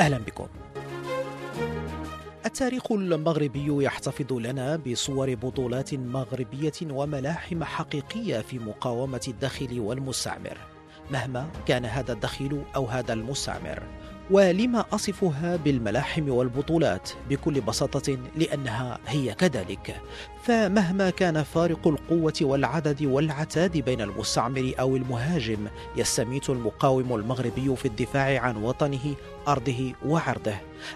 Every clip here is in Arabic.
أهلا بكم. التاريخ المغربي يحتفظ لنا بصور بطولات مغربية وملاحم حقيقية في مقاومة الداخل والمستعمر. مهما كان هذا الدخيل أو هذا المستعمر. ولما أصفها بالملاحم والبطولات بكل بساطة لأنها هي كذلك. فمهما كان فارق القوة والعدد والعتاد بين المستعمر أو المهاجم يستميت المقاوم المغربي في الدفاع عن وطنه أرضه وعرضه.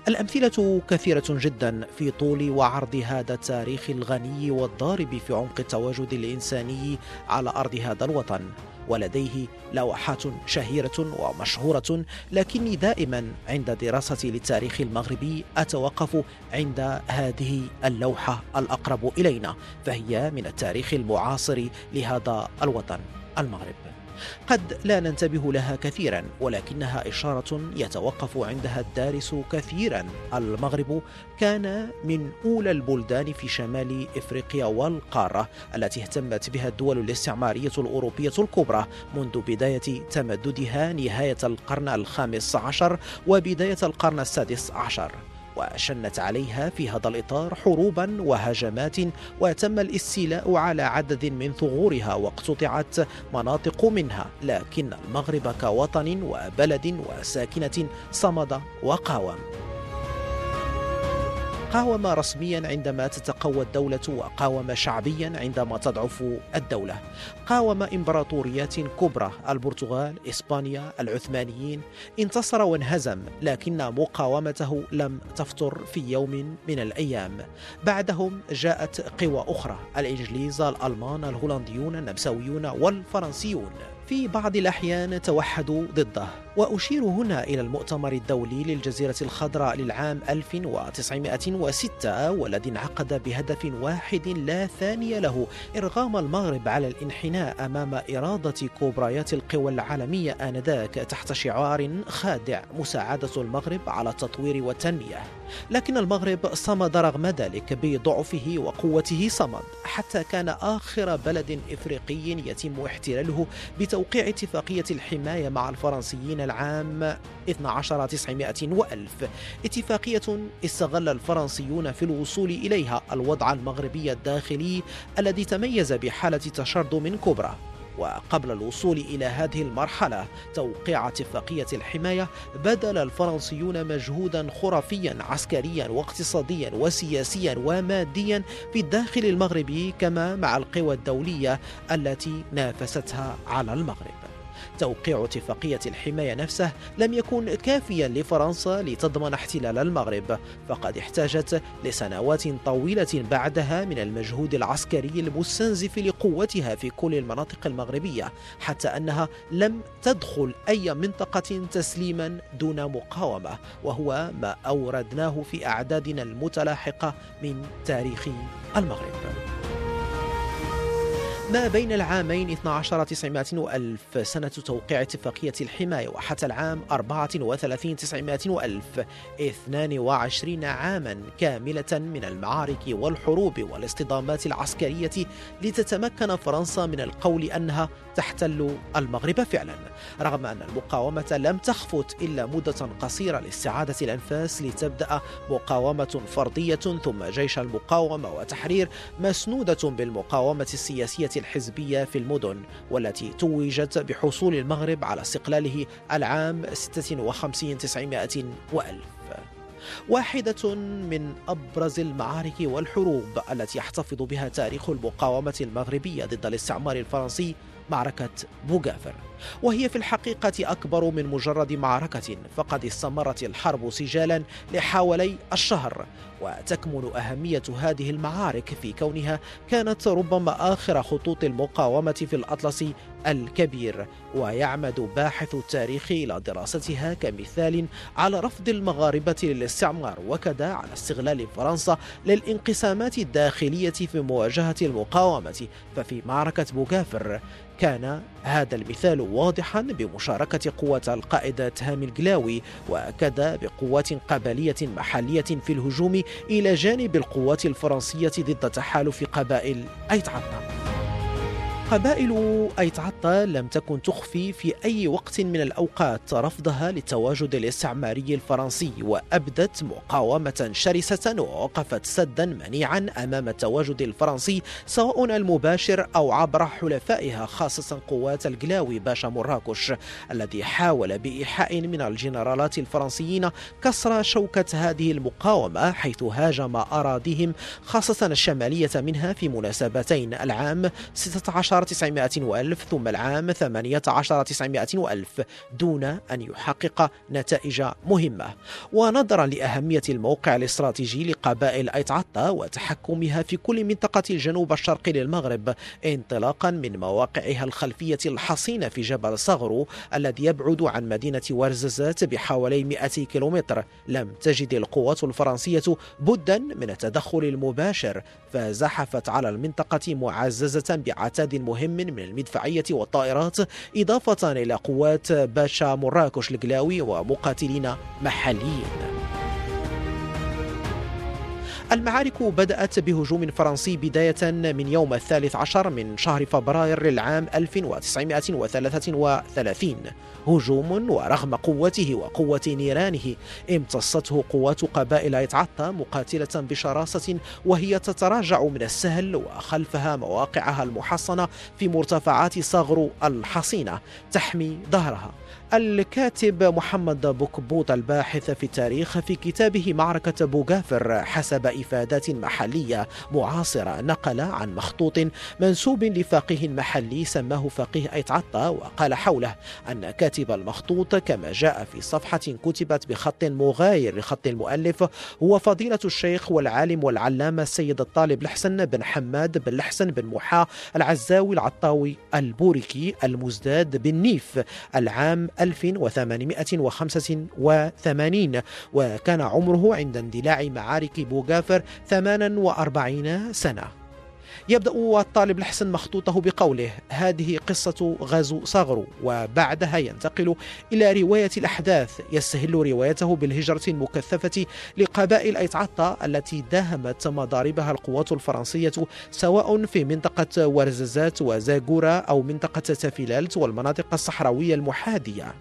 الأمثلة كثيرة جدا في طول وعرض هذا التاريخ الغني والضارب في عمق التواجد الإنساني على أرض هذا الوطن. ولديه لوحات شهيرة ومشهورة لكني دائما عند دراستي للتاريخ المغربي أتوقف عند هذه اللوحة الأقرب إلينا فهي من التاريخ المعاصر لهذا الوطن المغرب. قد لا ننتبه لها كثيرا ولكنها إشارة يتوقف عندها الدارس كثيرا. المغرب كان من أولى البلدان في شمال إفريقيا والقارة التي اهتمت بها الدول الاستعمارية الأوروبية الكبرى منذ بداية تمددها نهاية القرن الخامس عشر وبداية القرن السادس عشر. وشنت عليها في هذا الإطار حروبا وهجمات وتم الاستيلاء على عدد من ثغورها واقتطعت مناطق منها. لكن المغرب كوطن وبلد وساكنة صمد وقاوم. قاوم رسميا عندما تتقوى الدولة وقاوم شعبيا عندما تضعف الدولة. قاوم إمبراطوريات كبرى البرتغال إسبانيا العثمانيين انتصر وانهزم لكن مقاومته لم تفتر في يوم من الأيام. بعدهم جاءت قوى أخرى الإنجليز الألمان الهولنديون النمساويون والفرنسيون. في بعض الأحيان توحدوا ضده. وأشير هنا إلى المؤتمر الدولي للجزيرة الخضراء للعام 1906 والذي انعقد بهدف واحد لا ثاني له إرغام المغرب على الانحناء أمام إرادة كبريات القوى العالمية آنذاك تحت شعار خادع مساعدة المغرب على التطوير والتنمية. لكن المغرب صمد رغم ذلك بضعفه وقوته صمد حتى كان آخر بلد إفريقي يتم احتلاله بتوقيع اتفاقية الحماية مع الفرنسيين العام 12900 وألف. اتفاقية استغل الفرنسيون في الوصول إليها الوضع المغربي الداخلي الذي تميز بحالة تشرذم كبرى. وقبل الوصول إلى هذه المرحلة توقيع اتفاقية الحماية بذل الفرنسيون مجهودا خرافيا عسكريا واقتصاديا وسياسيا وماديا في الداخل المغربي كما مع القوى الدولية التي نافستها على المغرب. توقيع اتفاقية الحماية نفسه لم يكن كافيا لفرنسا لتضمن احتلال المغرب فقد احتاجت لسنوات طويلة بعدها من المجهود العسكري المستنزف لقوتها في كل المناطق المغربية حتى أنها لم تدخل أي منطقة تسليما دون مقاومة وهو ما أوردناه في أعدادنا المتلاحقة من تاريخ المغرب. ما بين العامين 12 900 وألف سنة توقيع اتفاقية الحماية وحتى العام 34 900 وألف 22 عاما كاملة من المعارك والحروب والاصطدامات العسكرية لتتمكن فرنسا من القول أنها تحتل المغرب فعلا رغم أن المقاومة لم تخفت إلا مدة قصيرة لاستعادة الأنفاس لتبدأ مقاومة فردية ثم جيش المقاومة وتحرير مسنودة بالمقاومة السياسية الحزبية في المدن والتي توجت بحصول المغرب على استقلاله العام 56 900 وألف. واحدة من أبرز المعارك والحروب التي يحتفظ بها تاريخ المقاومة المغربية ضد الاستعمار الفرنسي معركة بوغافر. وهي في الحقيقة أكبر من مجرد معركة فقد استمرت الحرب سجالا لحوالي الشهر وتكمن أهمية هذه المعارك في كونها كانت ربما آخر خطوط المقاومة في الأطلس الكبير ويعمد باحث التاريخ إلى دراستها كمثال على رفض المغاربة للاستعمار وكذا على استغلال فرنسا للانقسامات الداخلية في مواجهة المقاومة. ففي معركة بوغافر كان هذا المثال واضحا بمشاركة قوة القائد تهام القلاوي وكذا بقوات قبلية محلية في الهجوم إلى جانب القوات الفرنسية ضد تحالف قبائل أيتعطا قبائل أيتعطا لم تكن تخفي في أي وقت من الأوقات رفضها للتواجد الاستعماري الفرنسي وأبدت مقاومة شرسة ووقفت سدا منيعا أمام التواجد الفرنسي سواء المباشر أو عبر حلفائها خاصة قوات القلاوي باشا مراكش الذي حاول بإيحاء من الجنرالات الفرنسيين كسر شوكة هذه المقاومة حيث هاجم أراضيهم خاصة الشمالية منها في مناسبتين العام 16 900 وألف ثم العام 18 900 وألف دون أن يحقق نتائج مهمة. ونظرا لأهمية الموقع الاستراتيجي لقبائل أيتعطا وتحكمها في كل منطقة الجنوب الشرقي للمغرب انطلاقا من مواقعها الخلفية الحصينة في جبل صغرو الذي يبعد عن مدينة ورززات بحوالي 200 كيلومتر. لم تجد القوات الفرنسية بدا من التدخل المباشر فزحفت على المنطقة معززة بعتاد مهم من المدفعية والطائرات إضافة إلى قوات باشا مراكش القلاوي ومقاتلين محليين. المعارك بدأت بهجوم فرنسي بداية من يوم الثالث عشر من شهر فبراير للعام 1933 هجوم ورغم قوته وقوة نيرانه امتصته قوات قبائل يتعطى مقاتلة بشراسة وهي تتراجع من السهل وخلفها مواقعها المحصنة في مرتفعات صغر الحصينة تحمي ظهرها. الكاتب محمد بوكبوط الباحث في التاريخ في كتابه معركة بوغافر حسب إفادات محلية معاصرة نقل عن مخطوط منسوب لفقيه محلي سماه فقيه أيتعطا وقال حوله أن كاتب المخطوط كما جاء في صفحة كتبت بخط مغاير لخط المؤلف هو فضيلة الشيخ والعالم والعلامة السيد الطالب الحسن بن حماد بن الحسن بن محا العزاوي العطاوي البوركي المزداد بالنيف العام 1885 وكان عمره عند اندلاع معارك بوغافر 48 سنة. يبدأ الطالب الحسن مخطوطه بقوله هذه قصة غزو صغرو وبعدها ينتقل إلى رواية الأحداث يستهل روايته بالهجرة المكثفة لقبائل أيتعطا التي داهمت مضاربها القوات الفرنسية سواء في منطقة ورززات وزاغورا أو منطقة تافيلالت والمناطق الصحراوية المحاذية.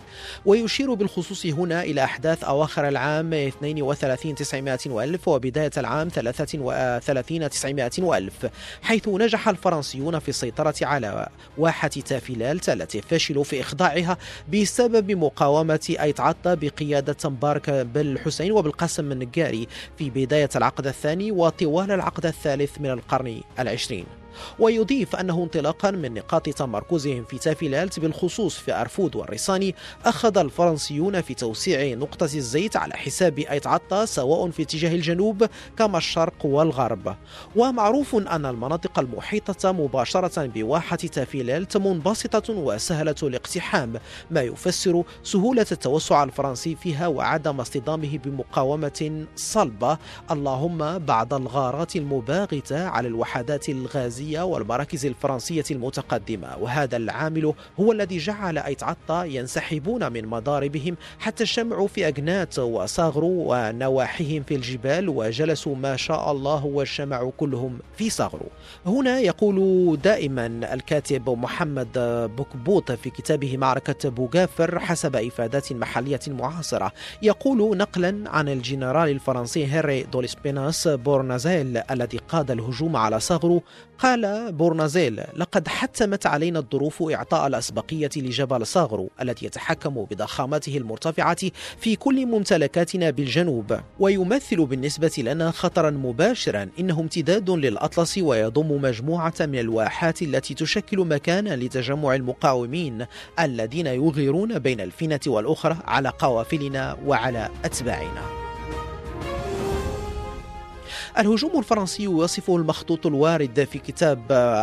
ويشير بالخصوص هنا إلى أحداث أواخر العام 32 900 وألف وبداية العام 33 900 وألف. حيث نجح الفرنسيون في السيطرة على واحة تافيلالت التي فشلوا في إخضاعها بسبب مقاومة أيتعطا بقيادة مبارك بالحسين وبالقاسم النقاري في بداية العقد الثاني وطوال العقد الثالث من القرن العشرين. ويضيف أنه انطلاقا من نقاط تمركزهم في تافيلالت بالخصوص في أرفود والريساني أخذ الفرنسيون في توسيع نقطة الزيت على حساب أيتعطا سواء في اتجاه الجنوب كما الشرق والغرب. ومعروف أن المناطق المحيطة مباشرة بواحة تافيلالت منبسطة وسهلة الاقتحام ما يفسر سهولة التوسع الفرنسي فيها وعدم اصطدامه بمقاومة صلبة. اللهم بعد الغارات المباغتة على الوحدات الغازية الإنجليزية والمراكز الفرنسية المتقدمة وهذا العامل هو الذي جعل أيتعطا ينسحبون من مضاربهم حتى شمعوا في أجنات وصاغروا ونواحيهم في الجبال وجلسوا ما شاء الله والشمع كلهم في صاغروا هنا يقول دائما الكاتب محمد بوكبوط في كتابه معركة بوغافر حسب إفادات محلية معاصرة. يقول نقلا عن الجنرال الفرنسي هنري دوليسبيناس بورنازيل الذي قاد الهجوم على صاغرو قال قال بورنازيل لقد حتمت علينا الظروف إعطاء الأسبقية لجبل صاغرو الذي يتحكم بضخامته المرتفعة في كل ممتلكاتنا بالجنوب ويمثل بالنسبة لنا خطرا مباشرا. إنه امتداد للأطلس ويضم مجموعة من الواحات التي تشكل مكانا لتجمع المقاومين الذين يغيرون بين الفينة والأخرى على قوافلنا وعلى أتباعنا. الهجوم الفرنسي يوصفه المخطوط الوارد في كتاب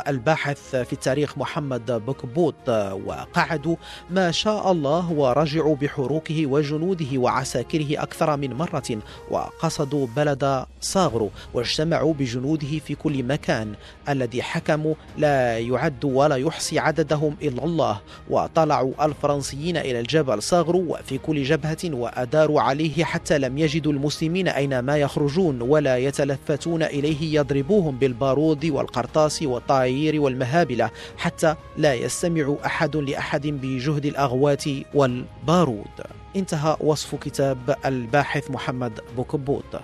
الباحث في التاريخ محمد بوكبوت وقعدوا ما شاء الله ورجعوا بحروكه وجنوده وعساكره أكثر من مرة وقصدوا بلد صاغرو واجتمعوا بجنوده في كل مكان. الذي حكموا لا يعد ولا يحصي عددهم إلا الله. وطلعوا الفرنسيين إلى الجبل صاغرو وفي كل جبهة وأداروا عليه حتى لم يجدوا المسلمين أينما يخرجون ولا يتلف يتلفتون إليه يضربوهم بالبارود والقرطاس والطائر والمهابلة حتى لا يستمع أحد لأحد بجهد الأغوات والبارود. انتهى وصف كتاب الباحث محمد بوكبوت.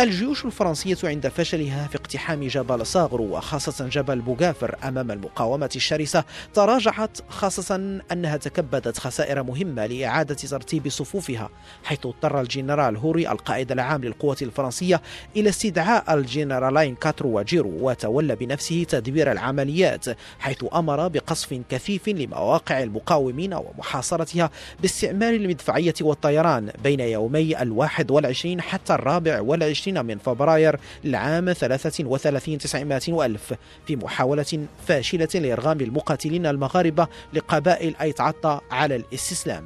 الجيوش الفرنسية عند فشلها في اقتحام جبل صاغرو وخاصة جبل بوغافر أمام المقاومة الشرسة تراجعت خاصة أنها تكبدت خسائر مهمة لإعادة ترتيب صفوفها حيث اضطر الجنرال هوري القائد العام للقوات الفرنسية إلى استدعاء الجنرالين كاترو وجيرو وتولى بنفسه تدبير العمليات حيث أمر بقصف كثيف لمواقع المقاومين ومحاصرتها باستعمال المدفعية والطيران بين يومي الواحد والعشرين حتى الرابع والعشرين والعشرين من فبراير للعام 33 900 وألف في محاولة فاشلة لإرغام المقاتلين المغاربة لقبائل أيتعطى على الاستسلام.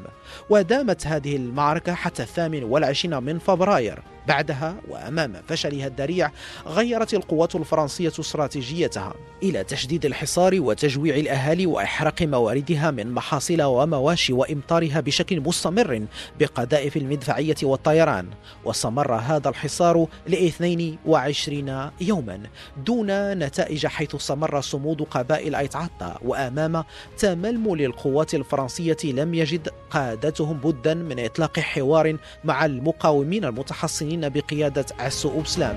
ودامت هذه المعركة حتى الثامن والعشرين من فبراير. بعدها وأمام فشلها الذريع غيرت القوات الفرنسية استراتيجيتها إلى تشديد الحصار وتجويع الأهالي وإحراق مواردها من محاصيل ومواشي وإمطارها بشكل مستمر بقذائف المدفعية والطيران. واستمر هذا الحصار ل 22 يوما دون نتائج حيث استمر صمود قبائل ايتعطا وأمام تململ القوات الفرنسية لم يجد قادتهم بدا من إطلاق حوار مع المقاومين المتحصنين المسؤولين بقيادة عسو أبسلام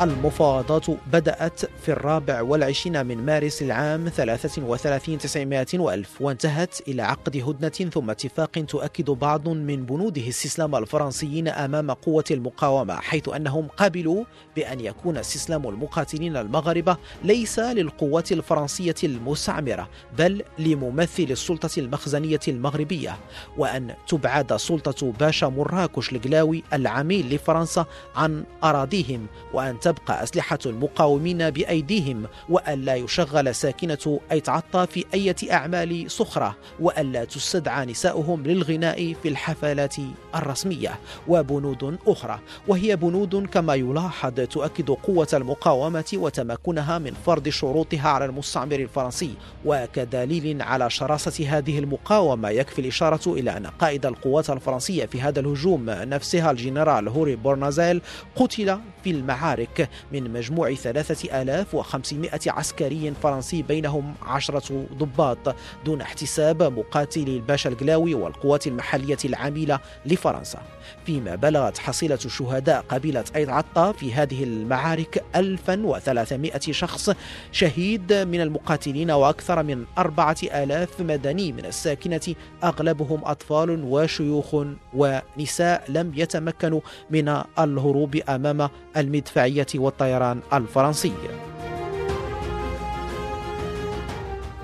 المفاوضات بدأت في الرابع والعشرين من مارس العام 33 900 وألف وانتهت إلى عقد هدنة ثم اتفاق تؤكد بعض من بنوده استسلام الفرنسيين أمام قوة المقاومة حيث أنهم قبلوا بأن يكون استسلام المقاتلين المغاربة ليس للقوات الفرنسية المستعمرة بل لممثل السلطة المخزنية المغربية وأن تبعد سلطة باشا مراكش القلاوي العميل لفرنسا عن أراضيهم وأن تبقى أسلحة المقاومين بأيديهم وألا يشغل ساكنة أي تعطى في أي أعمال صخرة وألا تستدعى نساؤهم للغناء في الحفلات الرسمية. وبنود أخرى وهي بنود كما يلاحظ تؤكد قوة المقاومة وتمكنها من فرض شروطها على المستعمر الفرنسي. وكدليل على شراسة هذه المقاومة يكفي الإشارة إلى أن قائد القوات الفرنسية في هذا الهجوم نفسها الجنرال هوري بورنازيل قتل في المعارك من مجموع 3500 عسكري فرنسي بينهم عشرة ضباط دون احتساب مقاتلي الباشا القلاوي والقوات المحلية العاملة لفرنسا. فيما بلغت حصيلة شهداء قبيلة أيض عطا في هذه المعارك 1300 شخص شهيد من المقاتلين وأكثر من 4000 مدني من الساكنة. أغلبهم أطفال وشيوخ ونساء لم يتمكنوا من الهروب أمام المدفعية والطيران الفرنسي.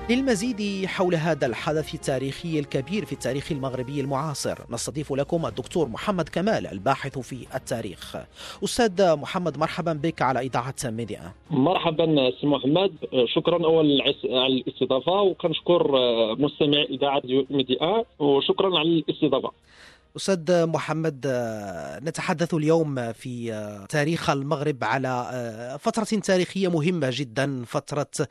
للمزيد حول هذا الحدث التاريخي الكبير في التاريخ المغربي المعاصر نستضيف لكم الدكتور محمد كمال الباحث في التاريخ. أستاذ محمد مرحبا بك على إذاعة ميديا. مرحبا سي محمد. شكرا أولا على الاستضافة وكنشكر مستمع إذاعة ميديا وشكرا على الاستضافة. أستاذ محمد نتحدث اليوم في تاريخ المغرب على فترة تاريخية مهمة جدا فترة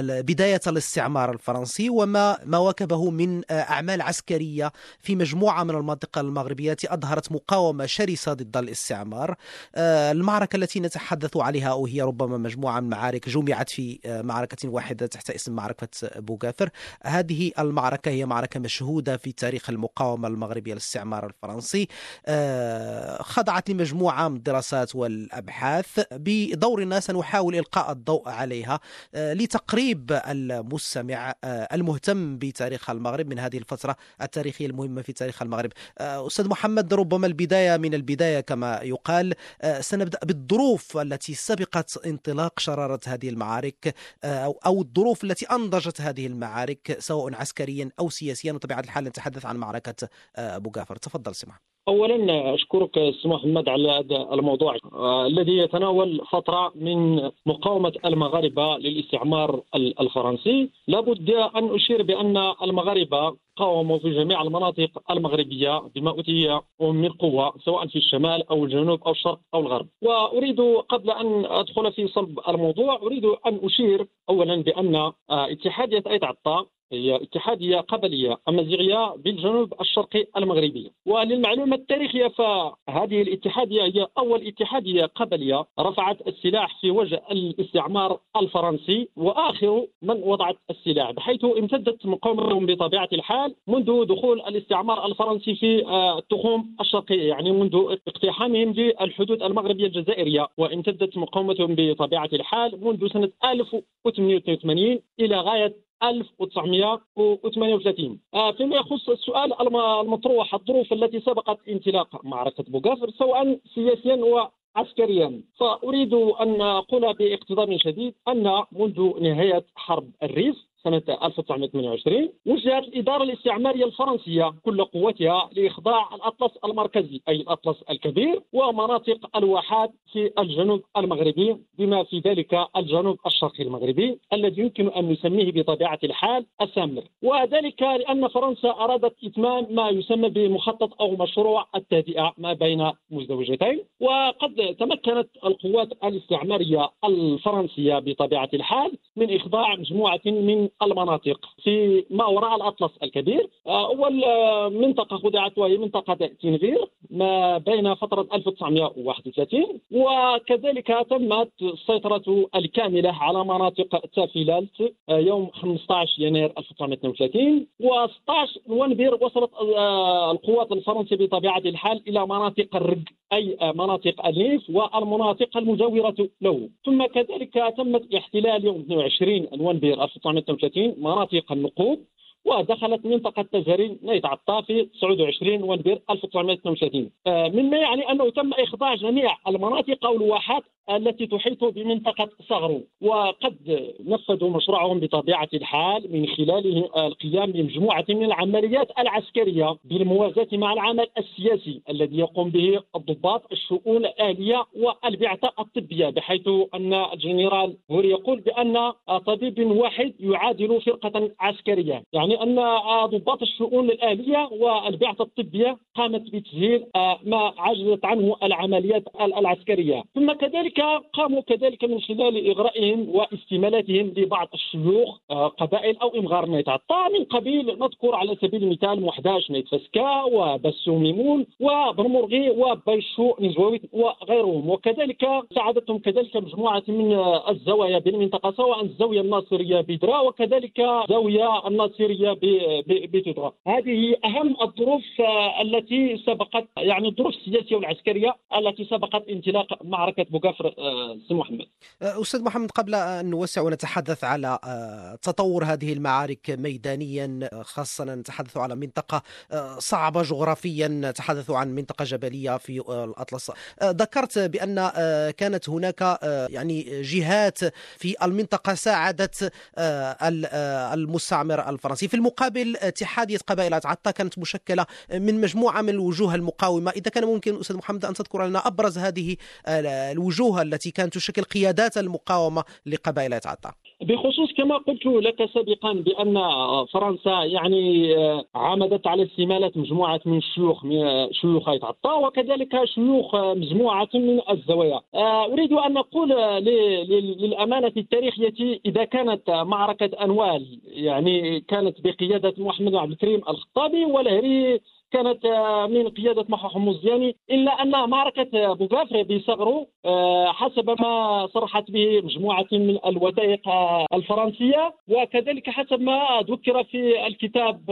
بداية الاستعمار الفرنسي وما ما واكبه من أعمال عسكرية في مجموعة من المناطق المغربية أظهرت مقاومة شرسة ضد الاستعمار. المعركة التي نتحدث عليها وهي ربما مجموعة من المعارك جمعت في معركة واحدة تحت اسم معركة بوغافر. هذه المعركة هي معركة مشهودة في تاريخ المقاومة المغربية للاستعمار الاستعمار الفرنسي آه، خضعت لمجموعة من الدراسات والأبحاث بدورنا سنحاول إلقاء الضوء عليها آه، لتقريب المستمع المهتم بتاريخ المغرب من هذه الفترة التاريخية المهمة في تاريخ المغرب. أستاذ محمد ربما البداية من البداية كما يقال سنبدأ بالظروف التي سبقت انطلاق شرارة هذه المعارك أو الظروف التي أنضجت هذه المعارك سواء عسكريا أو سياسيا. وطبيعة الحال نتحدث عن معركة أبو جعفر. تفضل سمح اولا أشكرك سي محمد على هذا الموضوع. آه الذي يتناول فترة من مقاومة المغاربة للاستعمار الفرنسي. لابد أن أشير بأن المغاربة قاوموا في جميع المناطق المغربية بما اوتي من قوه سواء في الشمال أو الجنوب أو الشرق أو الغرب. وأريد قبل أن أدخل في صلب الموضوع أريد أن أشير اولا بأن آه، اتحادية ايت عطا هي اتحادية قبلية امازيغيه بالجنوب الشرقي المغربي. وللمعلومة التاريخية فهذه الاتحادية هي أول اتحادية قبلية رفعت السلاح في وجه الاستعمار الفرنسي وآخر من وضعت السلاح بحيث امتدت مقاومتهم بطبيعة الحال منذ دخول الاستعمار الفرنسي في آه، التخوم الشرقيه يعني منذ اقتحامهم للحدود المغربية الجزائرية. وامتدت مقاومتهم بطبيعة الحال منذ سنة 1088 إلى غاية 1938 آه، فيما يخص السؤال المطروح الظروف التي سبقت انطلاق معركة بوغافر سواء سياسيا وعسكريا. فأريد أن أقول باقتضاب شديد أن منذ نهاية حرب الريف سنة 1928 وجهت الإدارة الاستعمارية الفرنسية كل قوتها لإخضاع الأطلس المركزي أي الأطلس الكبير ومناطق الواحات في الجنوب المغربي بما في ذلك الجنوب الشرقي المغربي الذي يمكن أن نسميه بطبيعة الحال السامر. وذلك لأن فرنسا أرادت إتمام ما يسمى بمخطط أو مشروع التهدئة ما بين مزدوجتين. وقد تمكنت القوات الاستعمارية الفرنسية بطبيعة الحال من إخضاع مجموعة من المناطق في ما وراء الأطلس الكبير أول منطقة خضعت وهي منطقة تنغير ما بين فترة 1931 وكذلك تمت السيطرة الكاملة على مناطق تافيلالت يوم 15 يناير 1932 و16 نوفمبر وصلت القوات الفرنسية بطبيعة الحال إلى مناطق الرق أي مناطق النيف والمناطق المجاورة له. ثم كذلك تمت احتلال يوم 22 نوفمبر 1932 مناطق النقود ودخلت منطقة تزارين نيت عطافي 29 نوفمبر 1932 مما يعني أنه تم إخضاع جميع المناطق أو الواحات التي تحيط بمنطقة صغرو وقد نفذوا مشروعهم بطبيعة الحال من خلال القيام بمجموعة من العمليات العسكرية بالموازاة مع العمل السياسي الذي يقوم به الضباط الشؤون الآلية والبعثة الطبية بحيث أن الجنرال هوري يقول بأن طبيب واحد يعادل فرقة عسكرية. يعني أن ضباط الشؤون الأهلية والبعثة الطبية قامت بتسهيل ما عجزت عنه العمليات العسكرية. ثم كذلك قاموا كذلك من خلال إغرائهم واستمالاتهم لبعض الشيوخ آه، قبائل أو إمغارن آيت عطا من قبيل نذكر على سبيل المثال محداش نيت فسكا وبسو ميمون وبرمرغي وبيشو نزويت وغيرهم. وكذلك ساعدتهم كذلك مجموعة من الزوايا بالمنطقة سواء الزاوية الناصرية بدرا وكذلك الزاوية الناصرية بتدرا هذه أهم الظروف آه، التي سبقت يعني الظروف السياسية والعسكرية التي سبقت انطلاق معركة بوغافر آه، سي محمد. آه، أستاذ محمد قبل أن نوسع ونتحدث على تطور هذه المعارك ميدانيا خاصة نتحدث على منطقة صعبة جغرافيا نتحدث عن منطقة جبلية في الأطلس. ذكرت بأن كانت هناك يعني جهات في المنطقة ساعدت المستعمر الفرنسي. في المقابل اتحاديه قبائل عطا كانت مشكلة من مجموعة من الوجوه المقاومة. إذا كان ممكن أستاذ محمد أن تذكر لنا أبرز هذه الوجوه التي كانت تشكل قيادات المقاومة لقبائل عطا. بخصوص كما قلت لك سابقا بأن فرنسا يعني آه، عمدت على استمالة مجموعة من الشيوخ شيوخ عطا وكذلك شيوخ مجموعة من الزوايا. آه، أريد أن أقول للأمانة التاريخية إذا كانت معركة أنوال يعني كانت بقيادة محمد عبد الكريم الخطابي والهري كانت آه، من قيادة محا حمص إلا أن معركة بوغافر بصغره آه، حسب ما صرحت به مجموعة من الوثائق الفرنسية وكذلك حسب ما ذكر في الكتاب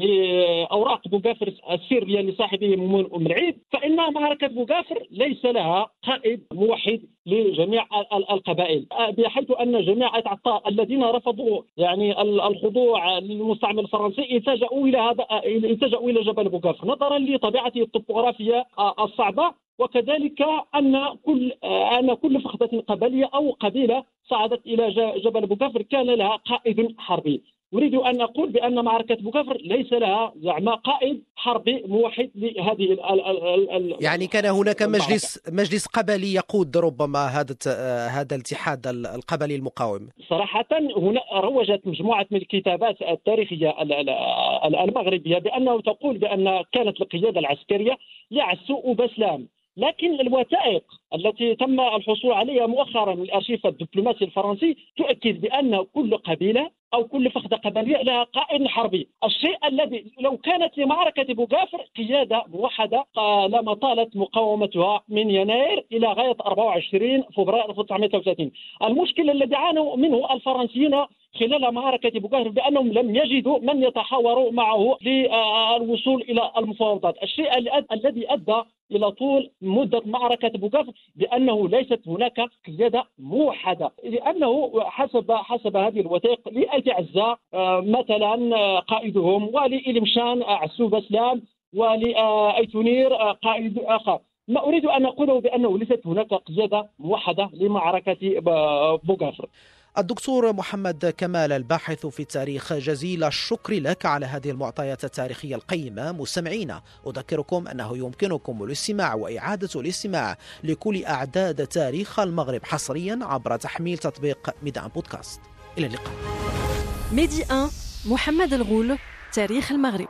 لأوراق بوغافر السريه لصاحبه مؤمن العيد فإن معركة بوغافر ليس لها قائد موحد لجميع القبائل بحيث أن جميع العطاء الذين رفضوا يعني الخضوع للمستعمر الفرنسي التجأوا إلى هذا التجأوا إلى جبل بوغافر نظرا لطبيعته الطبوغرافية الصعبة. وكذلك أن كل أن كل فخده قبلية أو قبيلة صعدت إلى جبل بوغافر كان لها قائد حربي. أريد أن أقول بأن معركة بوكفر ليس لها زعما قائد حربي موحد لهذه ال ال ال يعني كان هناك مجلس مجلس قبلي يقود ربما هذا هذا الاتحاد القبلي المقاوم. صراحة هنا روجت مجموعة من الكتابات التاريخية المغربية بأنه تقول بأن كانت القيادة العسكرية يعسو بسلام لكن الوثائق التي تم الحصول عليها مؤخرا من الارشيف الدبلوماسي الفرنسي تؤكد بأن كل قبيلة أو كل فخذة قبلية لها قائد حربي، الشيء الذي لو كانت لمعركة بوغافر قيادة موحدة لما طالت مقاومتها من يناير إلى غاية 24 فبراير 1933 المشكل الذي عانوا منه الفرنسيين خلال معركة بوغافر بأنهم لم يجدوا من يتحاوروا معه للوصول إلى المفاوضات. الشيء الذي أدى إلى طول مدة معركة بوغافر بأنه ليست هناك قيادة موحدة. لأنه حسب حسب هذه الوثائق لأجعزة آه، مثلا آه، قائدهم. ولإلمشان عسوب أسلام. ولأيتونير آه، قائد آخر. ما أريد أن أقوله بأنه ليست هناك قياده موحدة لمعركة بوغافر. الدكتور محمد كمال الباحث في التاريخ جزيل الشكر لك على هذه المعطيات التاريخية القيمة. مستمعينا أذكركم أنه يمكنكم الاستماع وإعادة الاستماع لكل أعداد تاريخ المغرب حصريا عبر تحميل تطبيق ميدان بودكاست. إلى اللقاء. ميدي 1 محمد الغول تاريخ المغرب.